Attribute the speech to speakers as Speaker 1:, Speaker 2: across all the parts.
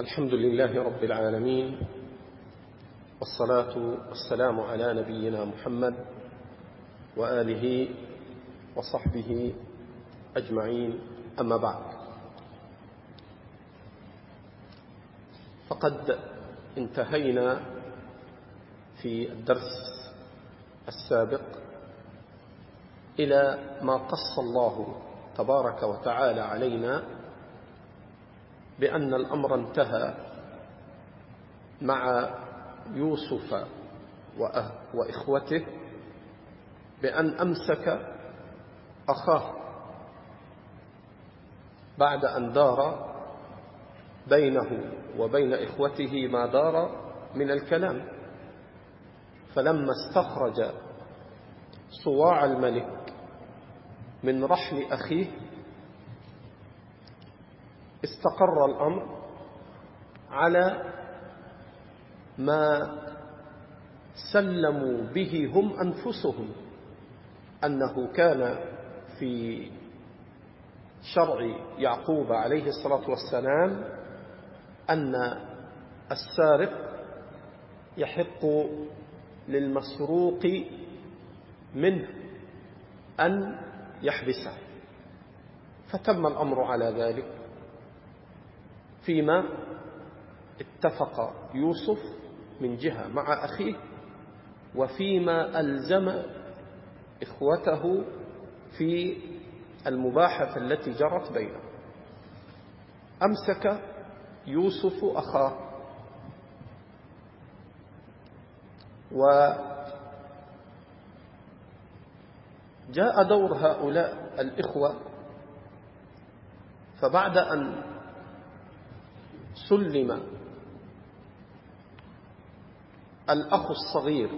Speaker 1: الحمد لله رب العالمين والصلاة والسلام على نبينا محمد وآله وصحبه أجمعين أما بعد فقد انتهينا في الدرس السابق إلى ما قص الله تبارك وتعالى علينا بأن الأمر انتهى مع يوسف وإخوته بأن أمسك أخاه بعد أن دار بينه وبين إخوته ما دار من الكلام فلما استخرج صواع الملك من رحل أخيه استقر الأمر على ما سلموا به هم أنفسهم أنه كان في شرع يعقوب عليه الصلاة والسلام أن السارق يحق للمسروق منه أن يحبسه فتم الأمر على ذلك فيما اتفق يوسف من جهة مع أخيه وفيما ألزم إخوته في المباحث التي جرت بينهم أمسك يوسف أخاه وجاء دور هؤلاء الإخوة فبعد أن سلم الأخ الصغير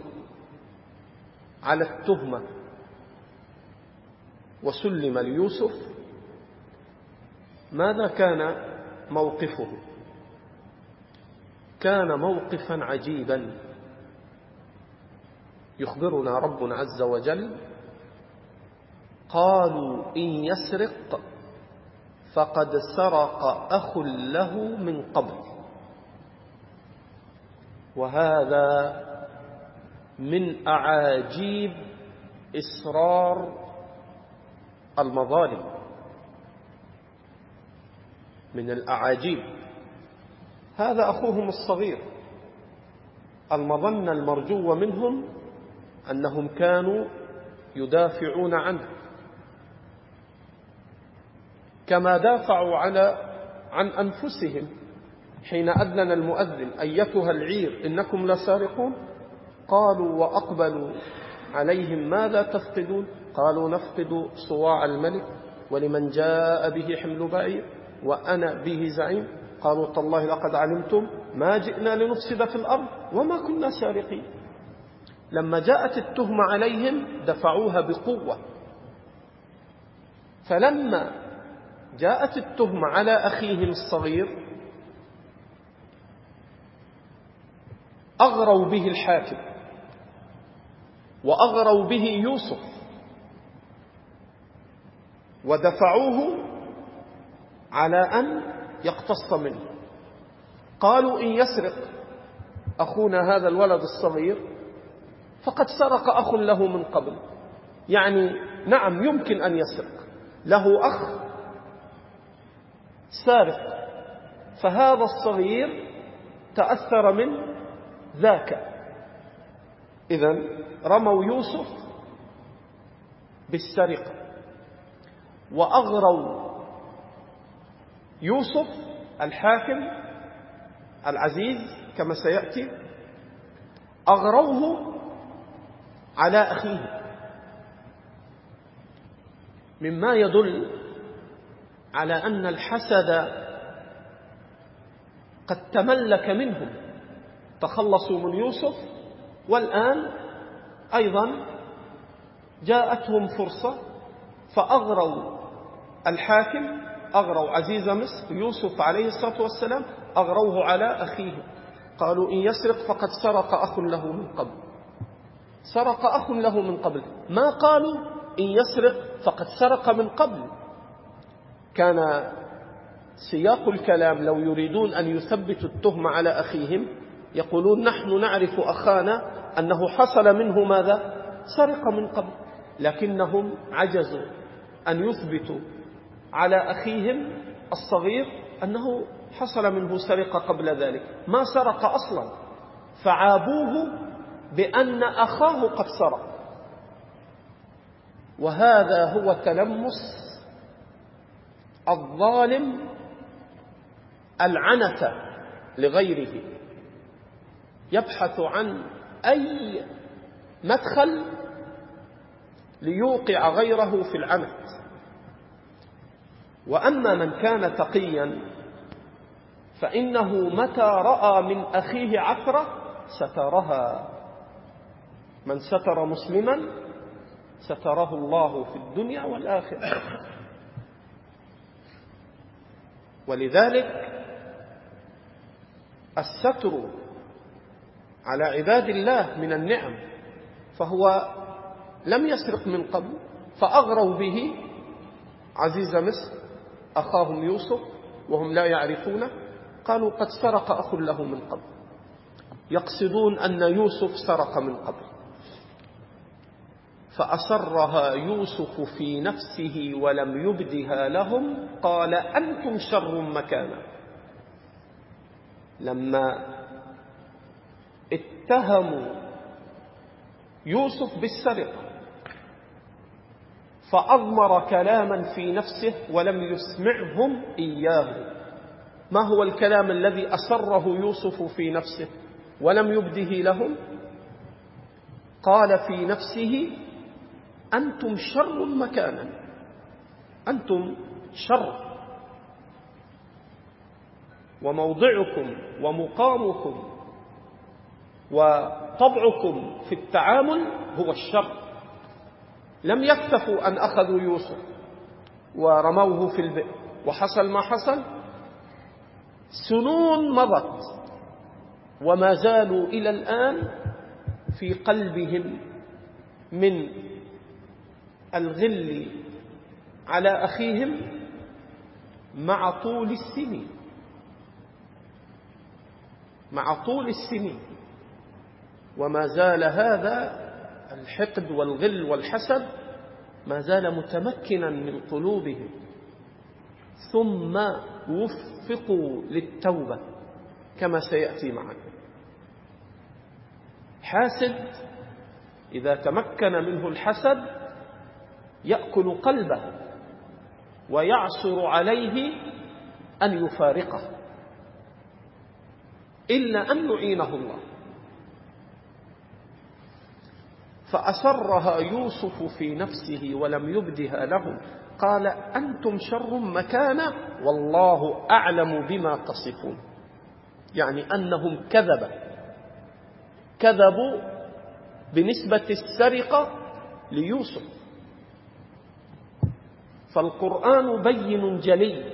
Speaker 1: على التهمة وسلم ليوسف ماذا كان موقفه كان موقفا عجيبا يخبرنا ربنا عز وجل قالوا إن يسرق فقد سرق أخ له من قبل وهذا من أعاجيب إصرار المظالم من الأعاجيب هذا أخوهم الصغير المظنة المرجوة منهم أنهم كانوا يدافعون عنه كما دافعوا على عن أنفسهم حين أذن المؤذن أيتها العير إنكم لسارقون قالوا وأقبلوا عليهم ماذا تفقدون قالوا نفقد صواع الملك ولمن جاء به حمل بعير وأنا به زعيم قالوا تالله لقد علمتم ما جئنا لنفسد في الأرض وما كنا سارقين لما جاءت التهمة عليهم دفعوها بقوة فلما جاءت التهمة على أخيهم الصغير أغروا به الحاكم وأغروا به يوسف ودفعوه على أن يقتص منه قالوا إن يسرق أخونا هذا الولد الصغير فقد سرق أخ له من قبل يعني نعم يمكن أن يسرق له أخ سارق فهذا الصغير تأثر من ذاك إذا رموا يوسف بالسرقة وأغروا يوسف الحاكم العزيز كما سيأتي أغروه على أخيه مما يدل على أن الحسد قد تملك منهم تخلصوا من يوسف والآن أيضا جاءتهم فرصة فأغروا الحاكم أغروا عزيز مصر يوسف عليه الصلاة والسلام أغروه على أخيه قالوا إن يسرق فقد سرق أخ له من قبل سرق أخ له من قبل ما قالوا إن يسرق فقد سرق من قبل كان سياق الكلام لو يريدون أن يثبتوا التهمة على أخيهم يقولون نحن نعرف أخانا أنه حصل منه ماذا سرق من قبل لكنهم عجزوا أن يثبتوا على أخيهم الصغير أنه حصل منه سرقة قبل ذلك ما سرق أصلا فعابوه بأن أخاه قد سرق وهذا هو تلمس الظالم العنة لغيره يبحث عن أي مدخل ليوقع غيره في العنت وأما من كان تقيا فإنه متى رأى من أخيه عثرة سترها من ستر مسلما ستره الله في الدنيا والآخرة ولذلك الستر على عباد الله من النعم فهو لم يسرق من قبل فأغروا به عزيز مصر أخاهم يوسف وهم لا يعرفونه قالوا قد سرق أخ له من قبل يقصدون أن يوسف سرق من قبل فأصرها يوسف في نفسه ولم يبدها لهم قال أنتم شر مكانا لما اتهموا يوسف بالسرقة فأضمر كلاما في نفسه ولم يسمعهم إياه ما هو الكلام الذي أسره يوسف في نفسه ولم يبده لهم قال في نفسه أنتم شر مكانا أنتم شر وموضعكم ومقامكم وطبعكم في التعامل هو الشر لم يكتفوا أن أخذوا يوسف ورموه في البئر وحصل ما حصل سنون مضت وما زالوا إلى الآن في قلبهم من الغل على أخيهم مع طول السنين مع طول السنين وما زال هذا الحقد والغل والحسد ما زال متمكنا من قلوبهم ثم وفقوا للتوبة كما سيأتي معنا حاسد إذا تمكن منه الحسد يأكل قلبه ويعصر عليه أن يفارقه إلا أن يعينه الله فأسرها يوسف في نفسه ولم يبدها لهم قال أنتم شر مكانا والله أعلم بما تصفون يعني أنهم كذب كذبوا بنسبة السرقة ليوسف فالقرآن بين جلي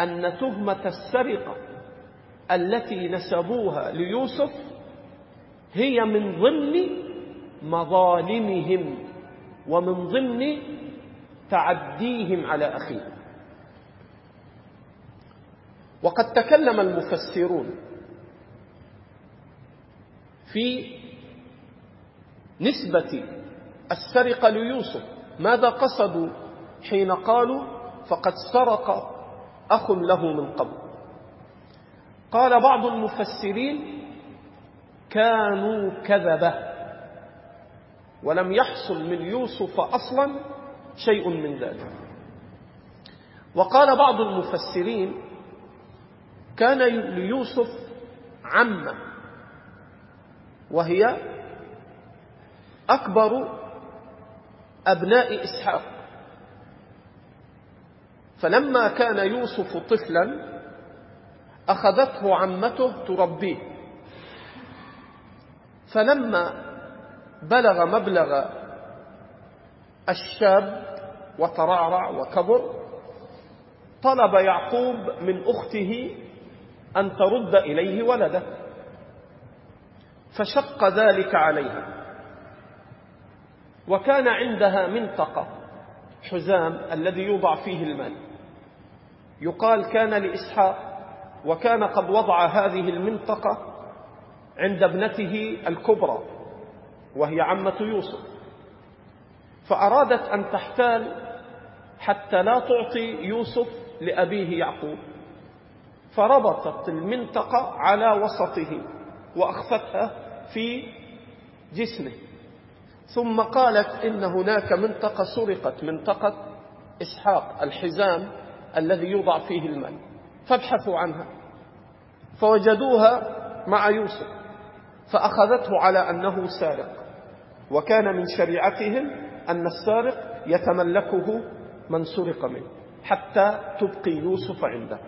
Speaker 1: أن تهمة السرقة التي نسبوها ليوسف هي من ضمن مظالمهم ومن ضمن تعديهم على أخيه وقد تكلم المفسرون في نسبة السرقة ليوسف ماذا قصدوا حين قالوا فقد سرق أخ له من قبل قال بعض المفسرين كانوا كذبة ولم يحصل من يوسف أصلا شيء من ذلك وقال بعض المفسرين كان ليوسف عمة وهي أكبر أبناء إسحاق فلما كان يوسف طفلا أخذته عمته تربيه فلما بلغ مبلغ الشاب وترعرع وكبر طلب يعقوب من أخته أن ترد إليه ولده فشق ذلك عليها وكان عندها منطقة حزام الذي يوضع فيه المال يقال كان لإسحاق وكان قد وضع هذه المنطقة عند ابنته الكبرى وهي عمة يوسف فأرادت أن تحتال حتى لا تعطي يوسف لأبيه يعقوب فربطت المنطقة على وسطه وأخفتها في جسمه ثم قالت إن هناك منطقة سرقت منطقة إسحاق الحزام الذي يوضع فيه المال فابحثوا عنها فوجدوها مع يوسف فأخذته على أنه سارق وكان من شريعتهم أن السارق يتملكه من سرق منه حتى تبقي يوسف عنده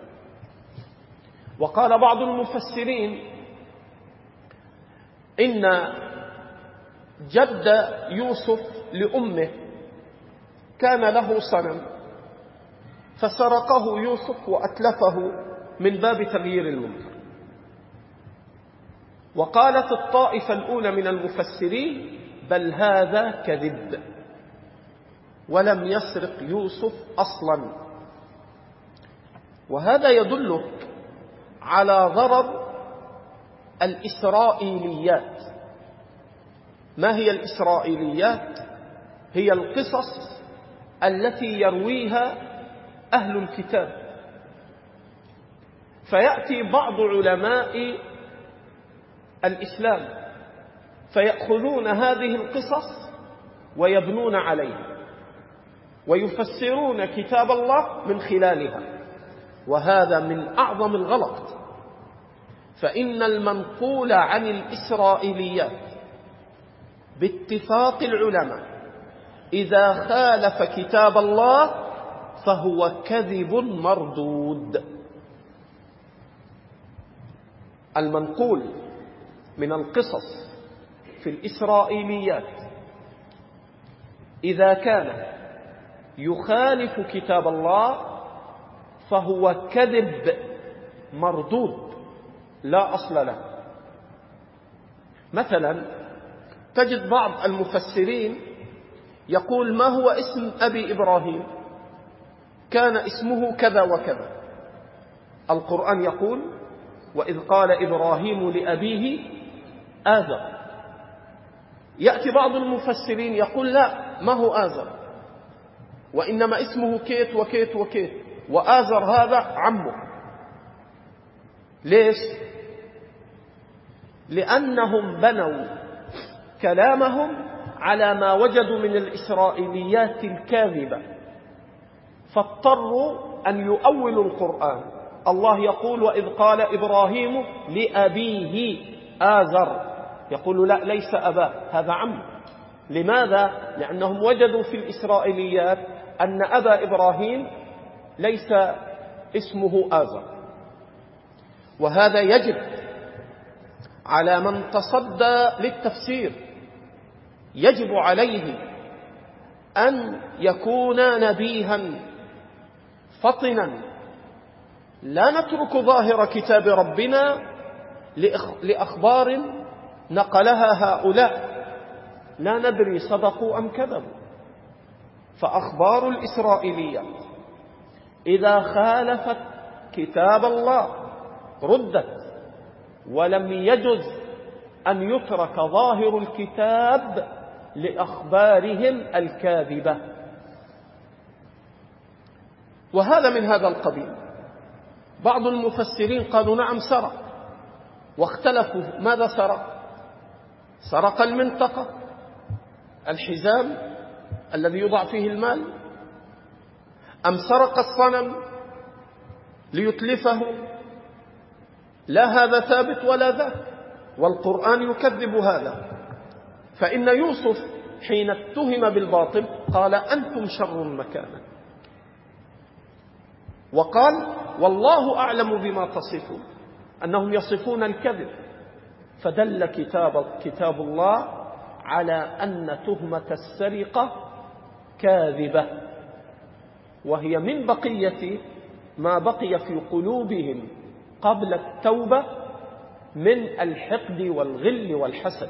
Speaker 1: وقال بعض المفسرين إن جد يوسف لأمه كان له صنم فسرقه يوسف وأتلفه من باب تغيير المنكر وقالت الطائفة الأولى من المفسرين بل هذا كذب ولم يسرق يوسف أصلا وهذا يدلك على ضرب الإسرائيليات ما هي الإسرائيليات هي القصص التي يرويها أهل الكتاب فيأتي بعض علماء الإسلام فيأخذون هذه القصص ويبنون عليها ويفسرون كتاب الله من خلالها وهذا من أعظم الغلط فإن المنقول عن الإسرائيليات باتفاق العلماء إذا خالف كتاب الله فهو كذب مردود المنقول من القصص في الإسرائيليات إذا كان يخالف كتاب الله فهو كذب مردود لا أصل له مثلا تجد بعض المفسرين يقول ما هو اسم أبي إبراهيم كان اسمه كذا وكذا القرآن يقول وإذ قال إبراهيم لأبيه آذر يأتي بعض المفسرين يقول لا ما هو آذر وإنما اسمه كيت وكيت وكيت وآذر هذا عمه ليش؟ لأنهم بنوا كلامهم على ما وجدوا من الإسرائيليات الكاذبة فاضطروا أن يؤولوا القرآن الله يقول وإذ قال إبراهيم لأبيه آزر يقول لا ليس أباه هذا عم لماذا؟ لأنهم وجدوا في الإسرائيليات أن أبا إبراهيم ليس اسمه آزر وهذا يجب على من تصدى للتفسير يجب عليه أن يكون نبيها فطنا لا نترك ظاهر كتاب ربنا لأخبار نقلها هؤلاء لا ندري صدقوا أم كذبوا فأخبار الإسرائيلية إذا خالفت كتاب الله ردت ولم يجز أن يترك ظاهر الكتاب لأخبارهم الكاذبة وهذا من هذا القبيل بعض المفسرين قالوا نعم سرق واختلفوا ماذا سرق سرق المنطقة الحزام الذي يوضع فيه المال أم سرق الصنم ليتلفه لا هذا ثابت ولا ذاك والقرآن يكذب هذا فإن يوسف حين اتهم بالباطل قال أنتم شر مكانا وقال والله أعلم بما تصفون أنهم يصفون الكذب فدل كتاب, كتاب الله على أن تهمة السرقة كاذبة وهي من بقية ما بقي في قلوبهم قبل التوبة من الحقد والغل والحسد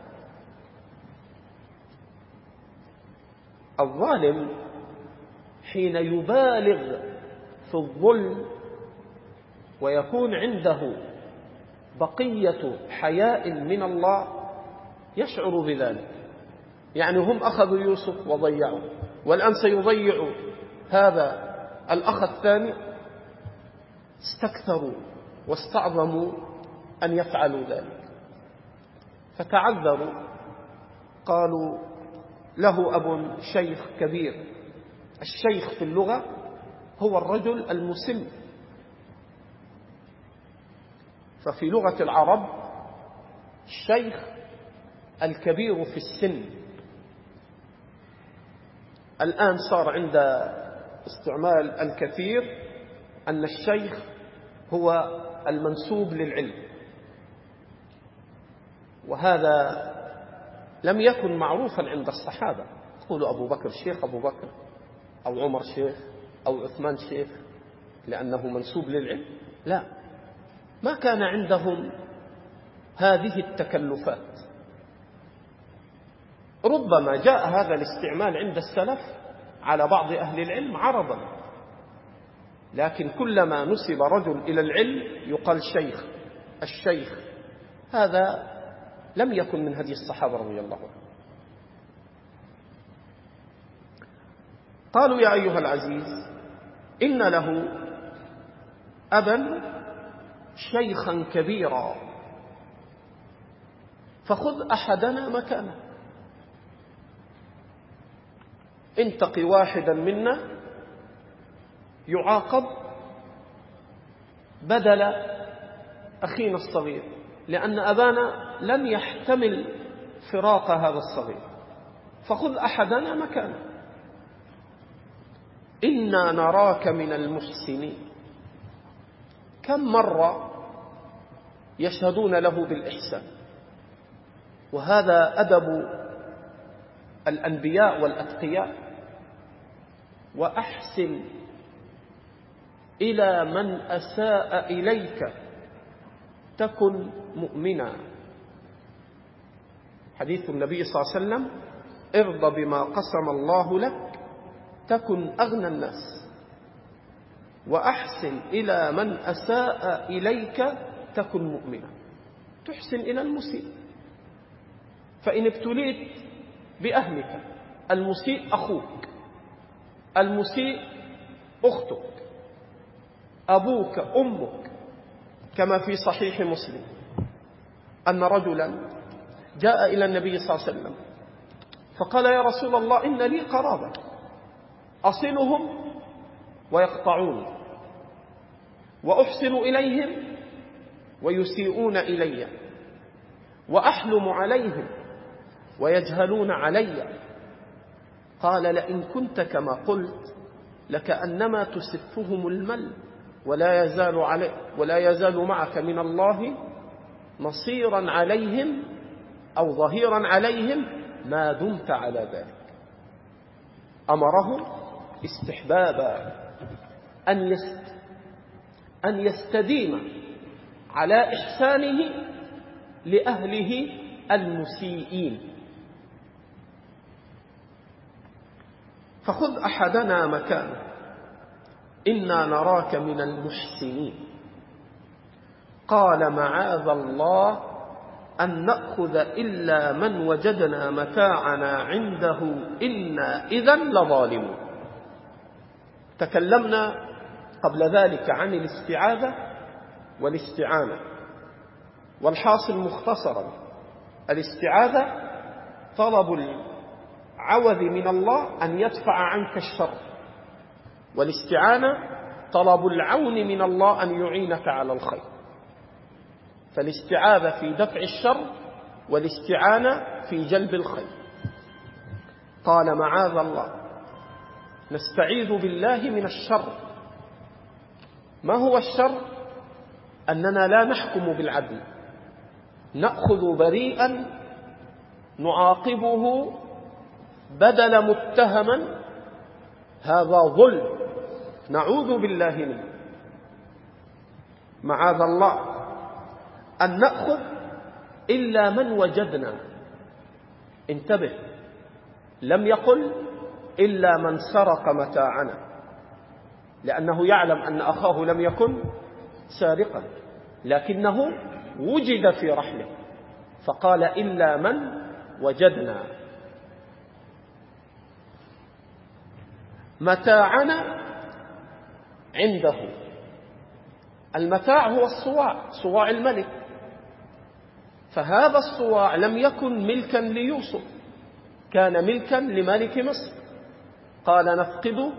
Speaker 1: الظالم حين يبالغ في الظلم ويكون عنده بقية حياء من الله يشعر بذلك يعني هم أخذوا يوسف وضيعوه والآن سيضيع هذا الأخ الثاني استكثروا واستعظموا أن يفعلوا ذلك فتعذروا قالوا له أب شيخ كبير الشيخ في اللغة هو الرجل المسن ففي لغة العرب الشيخ الكبير في السن الآن صار عند استعمال الكثير أن الشيخ هو المنسوب للعلم وهذا لم يكن معروفا عند الصحابة تقول أبو بكر شيخ أبو بكر أو عمر شيخ أو عثمان شيخ لأنه منسوب للعلم لا ما كان عندهم هذه التكلفات ربما جاء هذا الاستعمال عند السلف على بعض أهل العلم عرضا لكن كلما نسب رجل إلى العلم يقال شيخ الشيخ هذا لم يكن من هدي الصحابة رضي الله عنهم قالوا يا أيها العزيز إن له أبا شيخا كبيرا فخذ أحدنا مكانه انتقي واحدا منا يعاقب بدل أخينا الصغير لأن أبانا لم يحتمل فراق هذا الصغير فخذ أحدنا مكانه إنا نراك من المحسنين كم مرة يشهدون له بالإحسان وهذا أدب الأنبياء والأتقياء وأحسن إلى من أساء إليك تكن مؤمنا حديث النبي صلى الله عليه وسلم ارض بما قسم الله لك تكن أغنى الناس وأحسن إلى من أساء إليك تكن مؤمنا تحسن إلى المسيء فإن ابتليت بأهلك المسيء أخوك المسيء أختك أبوك أمك كما في صحيح مسلم أن رجلا جاء إلى النبي صلى الله عليه وسلم فقال يا رسول الله إن لي قرابة أصلهم ويقطعون وأحسن إليهم ويسيئون إلي وأحلم عليهم ويجهلون علي قال لئن كنت كما قلت لكأنما تسفهم المل ولا يزال, علي ولا يزال معك من الله نصيرا عليهم أو ظهيرا عليهم ما دمت على ذلك أمرهم استحبابا أن, يست أن يستديم على إحسانه لأهله المسيئين فخذ أحدنا مكانه إنا نراك من المحسنين قال معاذ الله أن نأخذ إلا من وجدنا متاعنا عنده إنا إذا لظالمون تكلمنا قبل ذلك عن الاستعاذة والاستعانة والحاصل مختصرا الاستعاذة طلب العوذ من الله أن يدفع عنك الشر والاستعانة طلب العون من الله أن يعينك على الخير فالاستعاذة في دفع الشر والاستعانة في جلب الخير قال معاذ الله نستعيذ بالله من الشر ما هو الشر أننا لا نحكم بالعدل نأخذ بريئا نعاقبه بدل متهما هذا ظلم نعوذ بالله منه معاذ الله أن نأخذ إلا من وجدنا انتبه لم يقل إلا من سرق متاعنا لأنه يعلم أن أخاه لم يكن سارقا لكنه وجد في رحله فقال إلا من وجدنا متاعنا عنده المتاع هو الصواع صواع الملك فهذا الصواع لم يكن ملكا ليوسف كان ملكا لملك مصر قال نفقد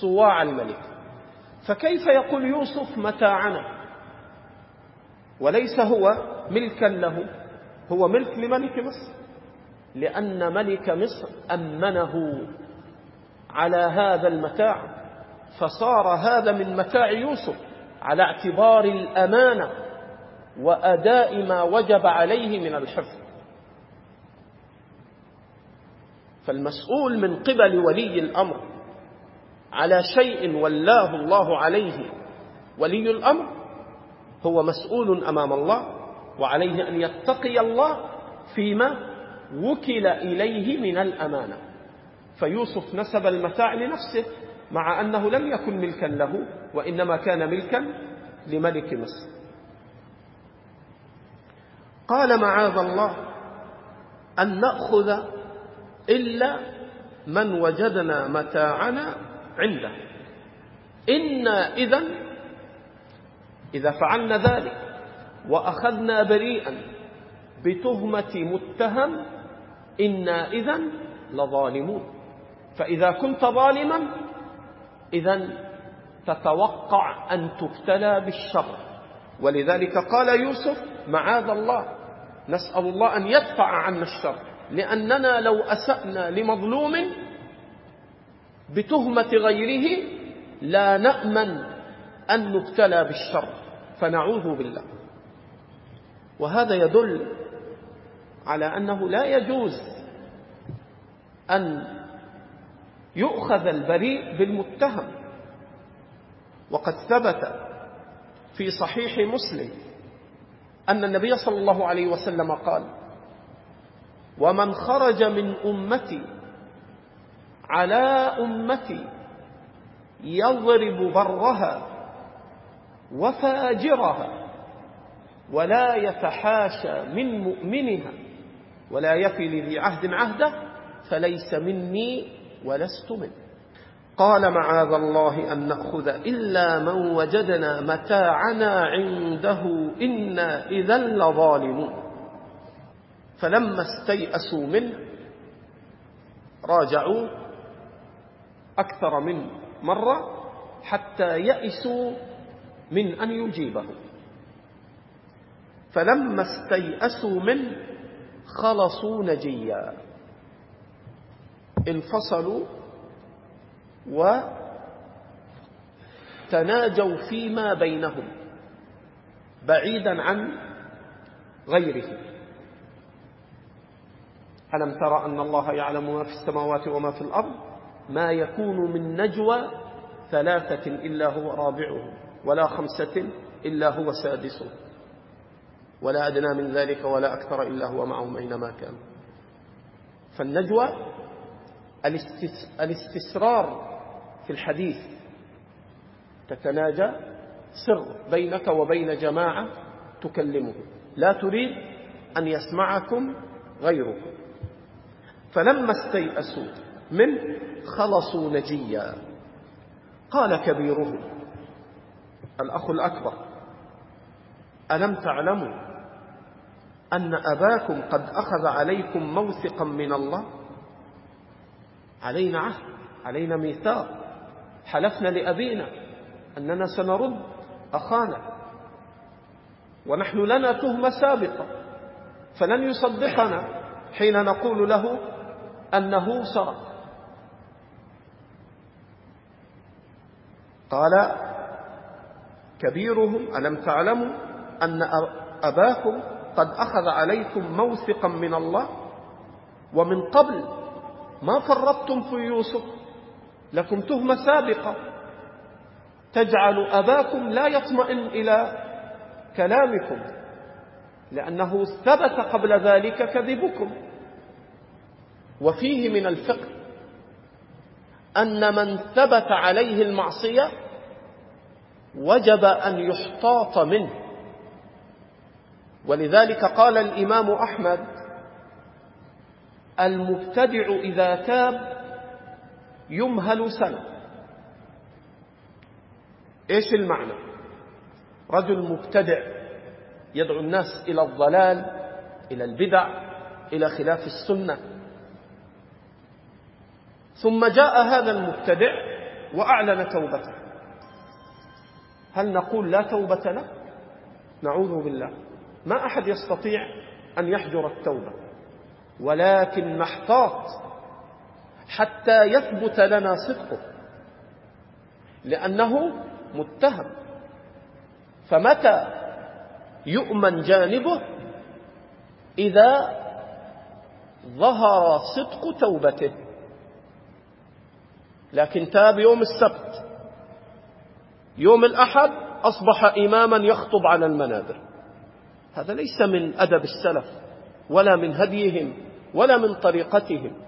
Speaker 1: صواع الملك فكيف يقول يوسف متاعنا وليس هو ملكا له هو ملك لملك مصر لأن ملك مصر أمنه على هذا المتاع فصار هذا من متاع يوسف على اعتبار الأمانة وأداء ما وجب عليه من الحفظ فالمسؤول من قبل ولي الأمر على شيء ولاه الله عليه ولي الأمر هو مسؤول أمام الله وعليه أن يتقي الله فيما وكل إليه من الأمانة فيوسف نسب المتاع لنفسه مع أنه لم يكن ملكا له وإنما كان ملكا لملك مصر قال معاذ الله أن نأخذ إلا من وجدنا متاعنا عنده إنا إذا إذا فعلنا ذلك وأخذنا بريئا بتهمة متهم إنا إذا لظالمون فإذا كنت ظالما إذا تتوقع أن تبتلى بالشر ولذلك قال يوسف معاذ الله نسأل الله أن يدفع عنا الشر لأننا لو أسأنا لمظلوم بتهمة غيره لا نأمن أن نبتلى بالشر فنعوذ بالله وهذا يدل على أنه لا يجوز أن يؤخذ البريء بالمتهم وقد ثبت في صحيح مسلم أن النبي صلى الله عليه وسلم قال ومن خرج من أمتي على أمتي يضرب برها وفاجرها ولا يتحاشى من مؤمنها ولا يفي لذي عهد عهده فليس مني ولست منه قال معاذ الله أن نأخذ إلا من وجدنا متاعنا عنده إنا إذا لظالمون فلما استيأسوا منه راجعوا أكثر من مرة حتى يئسوا من أن يجيبه فلما استيأسوا منه خلصوا نجيا انفصلوا وتناجوا فيما بينهم بعيدا عن غيره ألم ترى أن الله يعلم ما في السماوات وما في الأرض ما يكون من نجوى ثلاثة إلا هو رابعهم ولا خمسة إلا هو سادسهم ولا أدنى من ذلك ولا أكثر إلا هو معهم أينما كان فالنجوى الاستسرار في الحديث تتناجى سر بينك وبين جماعة تكلمه لا تريد أن يسمعكم غيركم فلما استيأسوا منه خلصوا نجيا قال كبيرهم الأخ الأكبر ألم تعلموا أن أباكم قد أخذ عليكم موثقا من الله علينا عهد علينا ميثاق حلفنا لأبينا أننا سنرد أخانا ونحن لنا تهمة سابقة فلن يصدقنا حين نقول له أنه سرق قال كبيرهم ألم تعلموا أن أباكم قد أخذ عليكم موثقا من الله ومن قبل ما فرطتم في يوسف لكم تهمة سابقة تجعل أباكم لا يطمئن إلى كلامكم لأنه ثبت قبل ذلك كذبكم وفيه من الفقه أن من ثبت عليه المعصية وجب أن يحتاط منه ولذلك قال الإمام أحمد المبتدع إذا تاب يمهل سنة إيش المعنى رجل مبتدع يدعو الناس إلى الضلال إلى البدع إلى خلاف السنة ثم جاء هذا المبتدع وأعلن توبته هل نقول لا توبة له نعوذ بالله ما أحد يستطيع أن يحجر التوبة ولكن محتاط حتى يثبت لنا صدقه لأنه متهم فمتى يؤمن جانبه إذا ظهر صدق توبته لكن تاب يوم السبت يوم الأحد أصبح إماما يخطب على المنابر هذا ليس من أدب السلف ولا من هديهم ولا من طريقتهم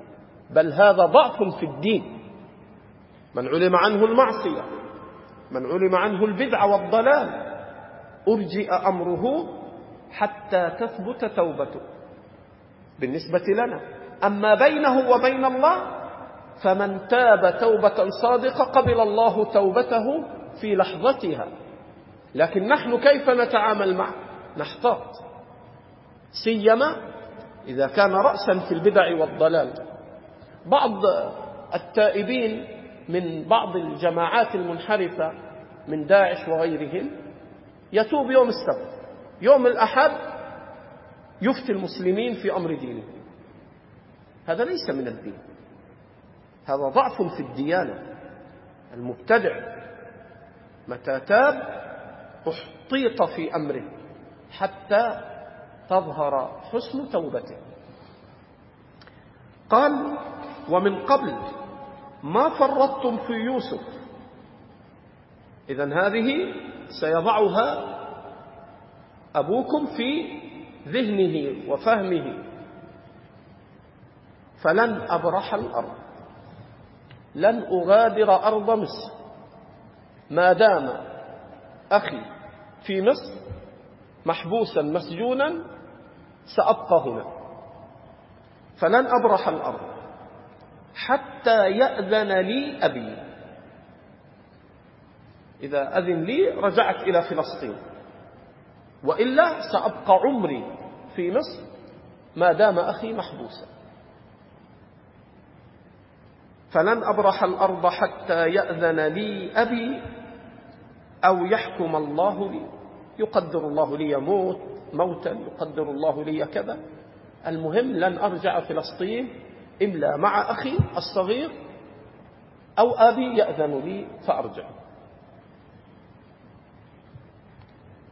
Speaker 1: بل هذا ضعف في الدين من علم عنه المعصية من علم عنه البدع والضلال أرجئ أمره حتى تثبت توبته بالنسبة لنا أما بينه وبين الله فمن تاب توبة صادقة قبل الله توبته في لحظتها لكن نحن كيف نتعامل معه نحتاط سيما إذا كان رأسا في البدع والضلال بعض التائبين من بعض الجماعات المنحرفة من داعش وغيرهم يتوب يوم السبت يوم الأحد يفتي المسلمين في أمر دينه هذا ليس من الدين هذا ضعف في الديانة المبتدع متى تاب احطيط في أمره حتى تظهر حسن توبته قال ومن قبل ما فرطتم في يوسف إذا هذه سيضعها أبوكم في ذهنه وفهمه فلن أبرح الأرض لن أغادر أرض مصر ما دام أخي في مصر محبوسا مسجونا سأبقى هنا فلن أبرح الأرض حتى يأذن لي أبي إذا أذن لي رجعت إلى فلسطين وإلا سأبقى عمري في مصر ما دام أخي محبوسا فلن أبرح الأرض حتى يأذن لي أبي أو يحكم الله لي يقدر الله لي موت موتا يقدر الله لي كذا المهم لن أرجع فلسطين إلا مع أخي الصغير أو أبي يأذن لي فأرجع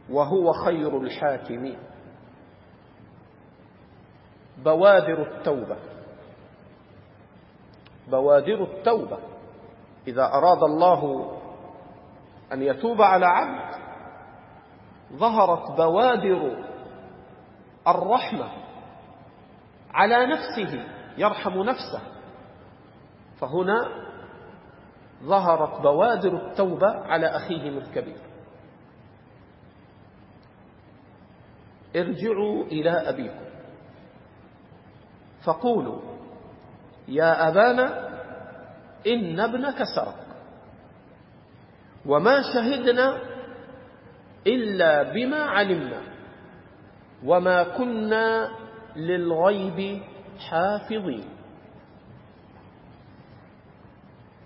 Speaker 1: وهو خير الحاكمين بوادر التوبة بوادر التوبة إذا أراد الله أن يتوب على عبد ظهرت بوادر الرحمة على نفسه يرحم نفسه فهنا ظهرت بوادر التوبة على أخيهم الكبير ارجعوا إلى أبيكم فقولوا يا أبانا إن ابنك سرق وما شهدنا إلا بما علمنا وما كنا للغيب حافظين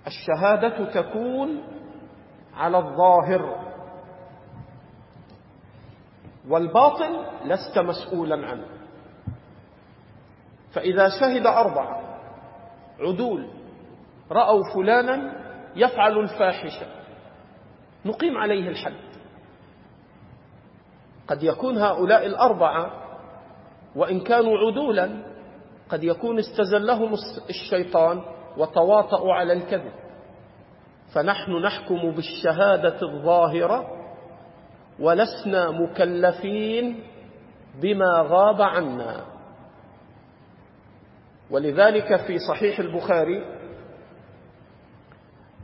Speaker 1: الشهادة تكون على الظاهر والباطن لست مسؤولا عنه فإذا شهد أربعة عدول رأوا فلانا يفعل الفاحشة نقيم عليه الحد قد يكون هؤلاء الأربعة وإن كانوا عدولا قد يكون استزلهم الشيطان وتواطؤوا على الكذب فنحن نحكم بالشهادة الظاهرة ولسنا مكلفين بما غاب عنا ولذلك في صحيح البخاري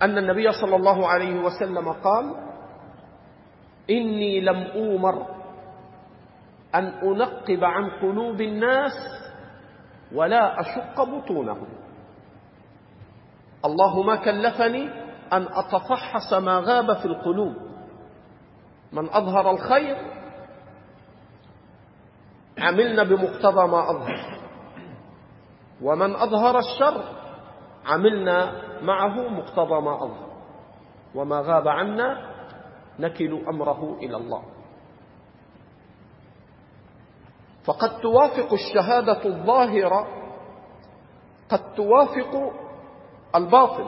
Speaker 1: أن النبي صلى الله عليه وسلم قال إني لم أومر أن أنقب عن قلوب الناس ولا أشق بطونهم الله ما كلفني أن أتفحص ما غاب في القلوب من أظهر الخير عملنا بمقتضى ما أظهر ومن أظهر الشر عملنا معه مقتضى ما أظهر وما غاب عنا نكل أمره إلى الله فقد توافق الشهادة الظاهرة قد توافق الباطل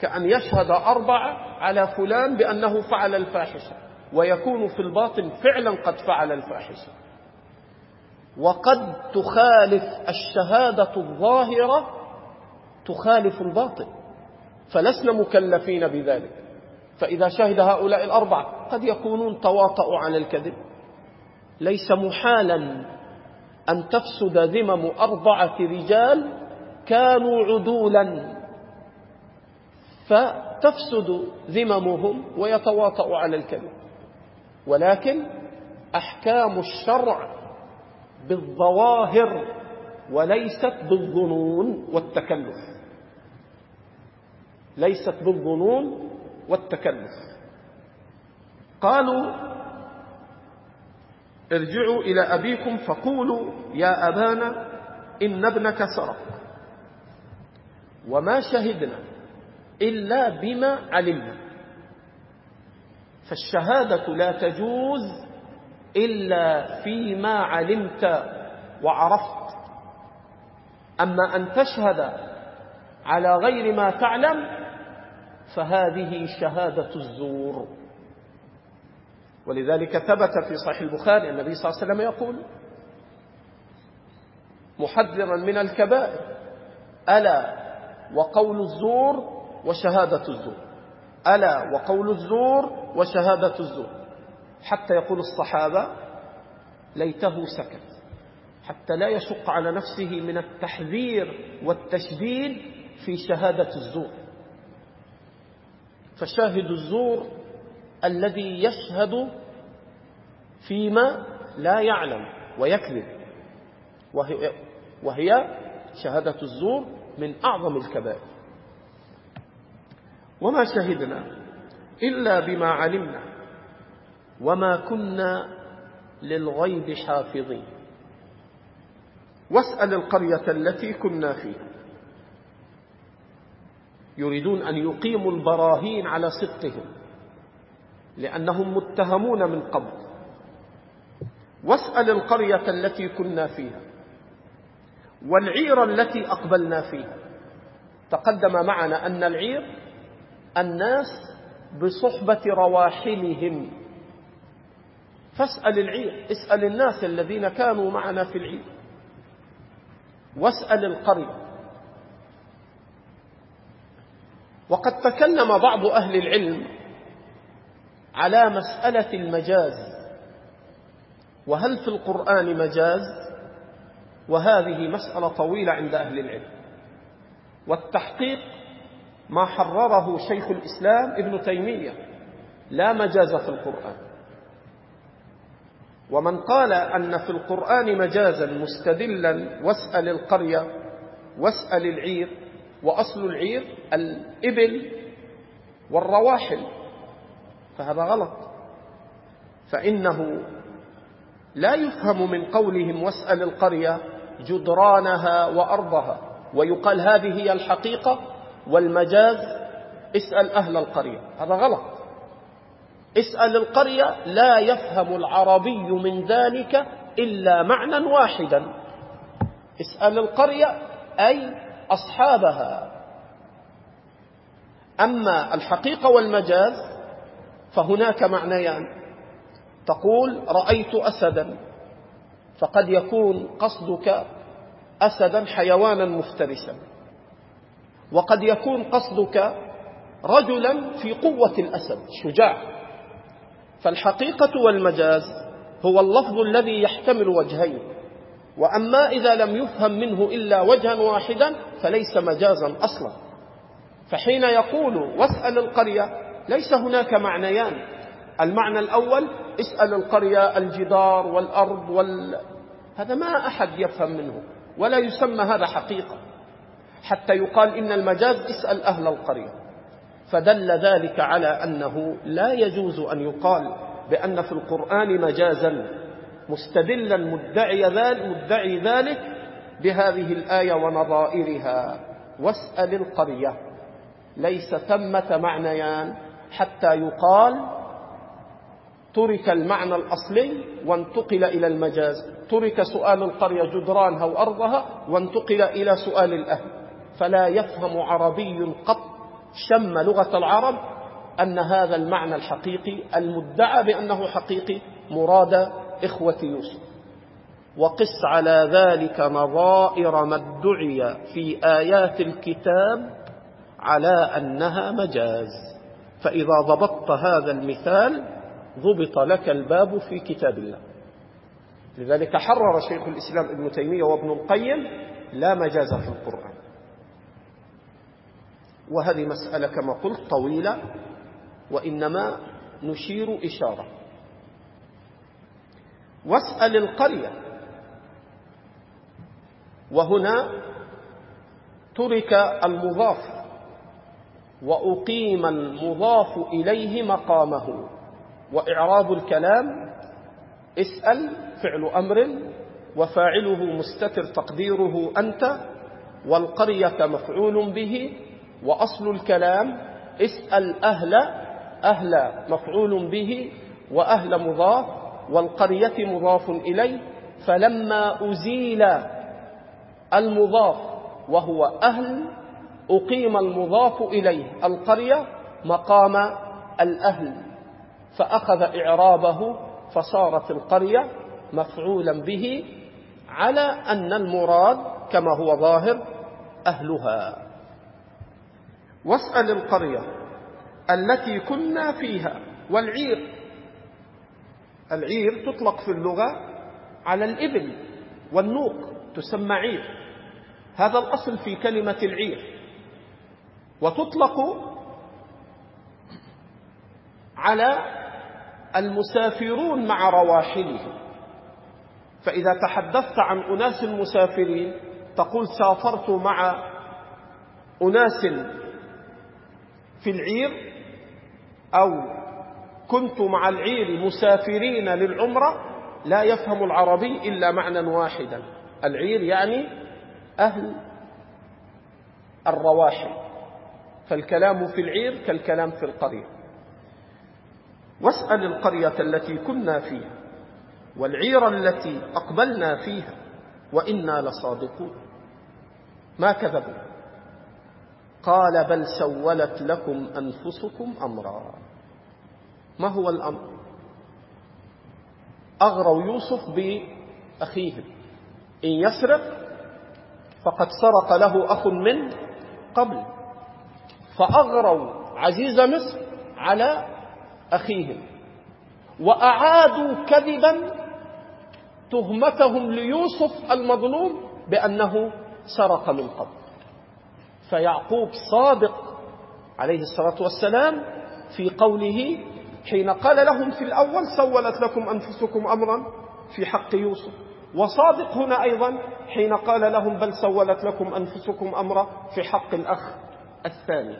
Speaker 1: كأن يشهد أربعة على فلان بأنه فعل الفاحشة ويكون في الباطن فعلا قد فعل الفاحشة وقد تخالف الشهادة الظاهرة تخالف الباطن فلسنا مكلفين بذلك فإذا شهد هؤلاء الأربعة قد يكونون تواطؤوا عن الكذب ليس محالا أن تفسد ذمم أربعة رجال كانوا عدولا فتفسد ذممهم ويتواطأ على الكذب ولكن أحكام الشرع بالظواهر وليست بالظنون والتكلف ليست بالظنون والتكلف قالوا ارجعوا إلى أبيكم فقولوا يا أبانا إن ابنك سرق وما شهدنا إلا بما علمنا فالشهادة لا تجوز إلا فيما علمت وعرفت أما أن تشهد على غير ما تعلم فهذه شهادة الزور ولذلك ثبت في صحيح البخاري النبي صلى الله عليه وسلم يقول محذرا من الكبائر ألا وقول الزور وشهادة الزور ألا وقول الزور وشهادة الزور حتى يقول الصحابة ليته سكت حتى لا يشق على نفسه من التحذير والتشديد في شهادة الزور فشاهد الزور الذي يشهد فيما لا يعلم ويكذب وهي, وهي شهادة الزور من أعظم الكبائر وما شهدنا إلا بما علمنا وما كنا للغيب حافظين واسأل القرية التي كنا فيها يريدون أن يقيموا البراهين على صدقهم لأنهم متهمون من قبل واسأل القرية التي كنا فيها والعير التي أقبلنا فيها تقدم معنا أن العير الناس بصحبة رواحلهم فاسأل العير اسأل الناس الذين كانوا معنا في العير واسأل القرية وقد تكلم بعض أهل العلم على مسألة المجاز وهل في القرآن مجاز وهذه مسألة طويلة عند أهل العلم والتحقيق ما حرره شيخ الإسلام ابن تيمية لا مجاز في القرآن ومن قال أن في القرآن مجازا مستدلا واسأل القرية واسأل العير وأصل العير الإبل والرواحل فهذا غلط فإنه لا يفهم من قولهم واسأل القرية جدرانها وأرضها ويقال هذه هي الحقيقة والمجاز اسأل أهل القرية هذا غلط اسأل القرية لا يفهم العربي من ذلك إلا معنى واحدا اسأل القرية أي أصحابها أما الحقيقة والمجاز فهناك معنيان تقول رأيت أسدا فقد يكون قصدك أسدا حيوانا مفترسا وقد يكون قصدك رجلا في قوة الأسد شجاع فالحقيقة والمجاز هو اللفظ الذي يحتمل وجهين وأما إذا لم يفهم منه إلا وجها واحدا فليس مجازا أصلا فحين يقول واسأل القرية ليس هناك معنيان المعنى الأول اسأل القرية الجدار والأرض وال... هذا ما أحد يفهم منه ولا يسمى هذا حقيقة حتى يقال إن المجاز اسأل أهل القرية فدل ذلك على أنه لا يجوز أن يقال بأن في القرآن مجازا مستدلا مدعي ذلك, مدعي ذلك بهذه الآية ونظائرها واسأل القرية ليس ثمة معنيان حتى يقال ترك المعنى الأصلي وانتقل إلى المجاز ترك سؤال القرية جدرانها وأرضها وانتقل إلى سؤال الأهل فلا يفهم عربي قط شم لغة العرب أن هذا المعنى الحقيقي المدعى بأنه حقيقي مراد إخوة يوسف وقس على ذلك نظائر ما ادعي في آيات الكتاب على أنها مجاز فإذا ضبطت هذا المثال ضبط لك الباب في كتاب الله لذلك حرر شيخ الإسلام ابن تيمية وابن القيم لا مجاز في القرآن وهذه مسألة كما قلت طويلة وإنما نشير إشارة واسأل القرية وهنا ترك المضاف وأقيم المضاف إليه مقامه وإعراب الكلام اسأل فعل أمر وفاعله مستتر تقديره أنت والقرية مفعول به وأصل الكلام اسأل أهل أهل مفعول به وأهل مضاف والقرية مضاف إليه فلما أزيل المضاف وهو أهل أقيم المضاف إليه القرية مقام الأهل فأخذ إعرابه فصارت القرية مفعولا به على أن المراد كما هو ظاهر أهلها واسأل القرية التي كنا فيها والعير العير تطلق في اللغة على الإبل والنوق تسمى عير هذا الأصل في كلمة العير وتطلق على المسافرون مع رواحلهم فإذا تحدثت عن أناس مسافرين تقول سافرت مع أناس في العير أو كنت مع العير مسافرين للعمرة لا يفهم العربي إلا معنى واحدا العير يعني أهل الرواحل فالكلام في العير كالكلام في القرية واسأل القرية التي كنا فيها والعير التي أقبلنا فيها وإنا لصادقون ما كذبنا قال بل سولت لكم أنفسكم أمرا ما هو الأمر أغروا يوسف بأخيه إن يسرق فقد سرق له أخ من قبل فأغروا عزيز مصر على أخيهم وأعادوا كذبا تهمتهم ليوسف المظلوم بأنه سرق من قبل فيعقوب صادق عليه الصلاة والسلام في قوله حين قال لهم في الأول سولت لكم أنفسكم أمرا في حق يوسف وصادق هنا أيضا حين قال لهم بل سولت لكم أنفسكم أمرا في حق الأخ الثاني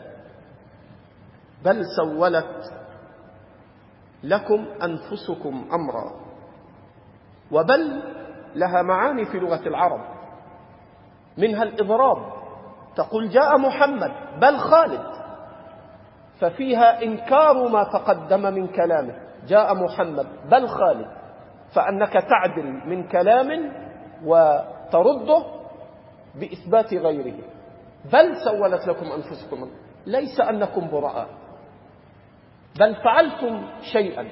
Speaker 1: بل سولت لكم أنفسكم أمرا وبل لها معاني في لغة العرب منها الإضراب تقول جاء محمد بل خالد ففيها إنكار ما تقدم من كلامه جاء محمد بل خالد فأنك تعدل من كلام وترده بإثبات غيره بل سولت لكم أنفسكم ليس أنكم براء بل فعلتم شيئا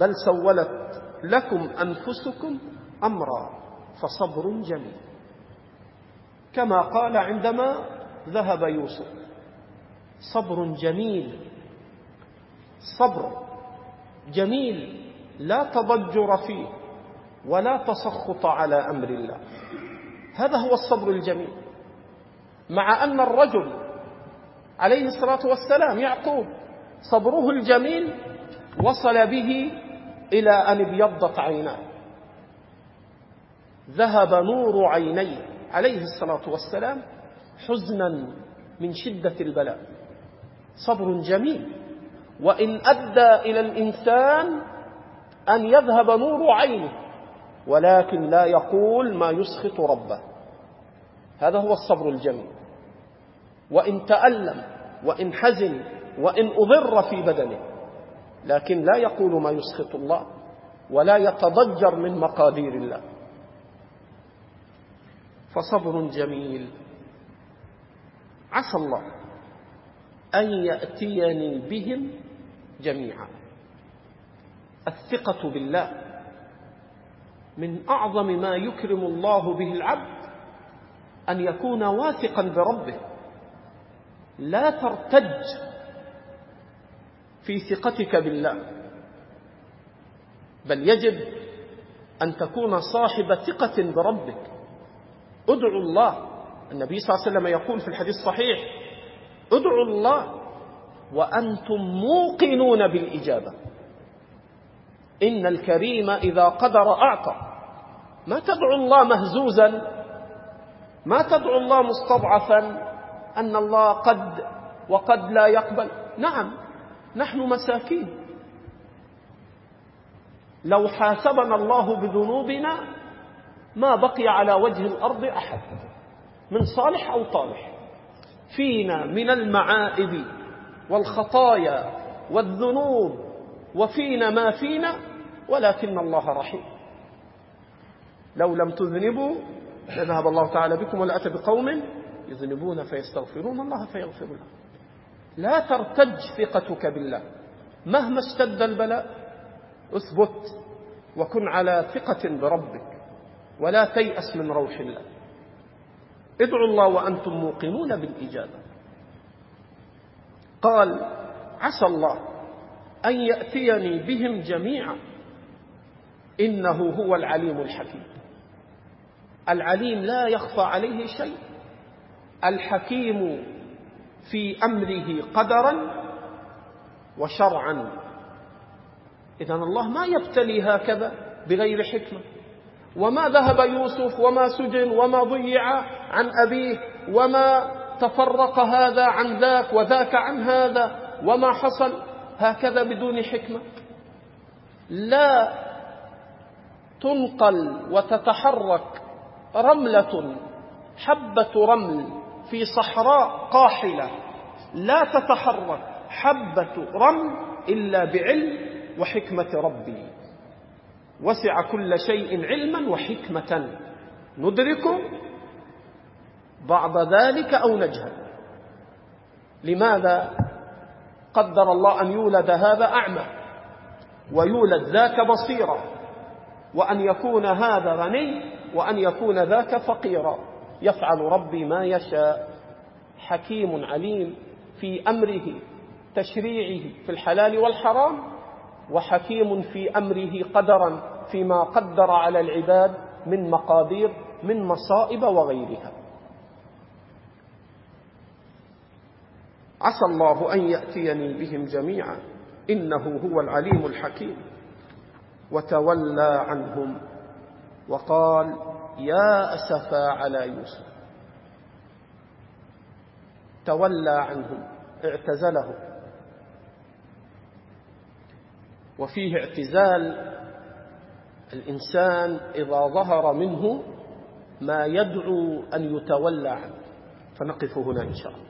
Speaker 1: بل سولت لكم أنفسكم أمرا فصبر جميل كما قال عندما ذهب يوسف صبر جميل صبر جميل لا تضجر فيه ولا تسخط على أمر الله هذا هو الصبر الجميل مع أن الرجل عليه الصلاة والسلام يعقوب صبره الجميل وصل به إلى أن ابيضت عيناه ذهب نور عينيه عليه الصلاة والسلام حزنا من شدة البلاء صبر جميل وإن أدى إلى الإنسان أن يذهب نور عينه ولكن لا يقول ما يسخط ربه هذا هو الصبر الجميل وإن تألم وإن حزن وإن أضر في بدنه لكن لا يقول ما يسخط الله ولا يتضجر من مقادير الله فصبر جميل عسى الله أن يأتيني بهم جميعا الثقة بالله من أعظم ما يكرم الله به العبد أن يكون واثقا بربه لا ترتج في ثقتك بالله بل يجب أن تكون صاحب ثقة بربك ادعوا الله النبي صلى الله عليه وسلم يقول في الحديث الصحيح ادعوا الله وأنتم موقنون بالإجابة إن الكريم إذا قدر أعطى ما تدعو الله مهزوزا ما تدعو الله مستضعفا أن الله قد وقد لا يقبل نعم نحن مساكين لو حاسبنا الله بذنوبنا ما بقي على وجه الأرض أحد من صالح أو طالح فينا من المعائب والخطايا والذنوب وفينا ما فينا ولكن الله رحيم لو لم تذنبوا لذهب الله تعالى بكم ولأتى بقوم يذنبون فيستغفرون الله فيغفر لهم لا ترتج ثقتك بالله مهما اشتد البلاء اثبت وكن على ثقة بربك ولا تيأس من روح الله ادعوا الله وأنتم موقنون بالإجابة قال عسى الله أن يأتيني بهم جميعا إنه هو العليم الحكيم العليم لا يخفى عليه شيء الحكيم في أمره قدرا وشرعا إذا الله ما يبتلي هكذا بغير حكمة وما ذهب يوسف وما سجن وما ضيع عن أبيه وما تفرق هذا عن ذاك وذاك عن هذا وما حصل هكذا بدون حكمة لا تنقل وتتحرك رملة حبة رمل في صحراء قاحلة لا تتحرك حبة رمل إلا بعلم وحكمة ربي وسع كل شيء علما وحكمة ندرك بعض ذلك أو نجهل لماذا قدر الله أن يولد هذا أعمى ويولد ذاك بصيرا وأن يكون هذا غني وأن يكون ذاك فقيرا يفعل ربي ما يشاء حكيم عليم في أمره تشريعه في الحلال والحرام وحكيم في أمره قدرا فيما قدر على العباد من مقادير من مصائب وغيرها عسى الله أن يأتيني بهم جميعا إنه هو العليم الحكيم وتولى عنهم وقال يا أسفا على يوسف تولى عنهم اعتزلهم وفيه اعتزال الإنسان إذا ظهر منه ما يدعو أن يتولى عنه فنقف هنا إن شاء الله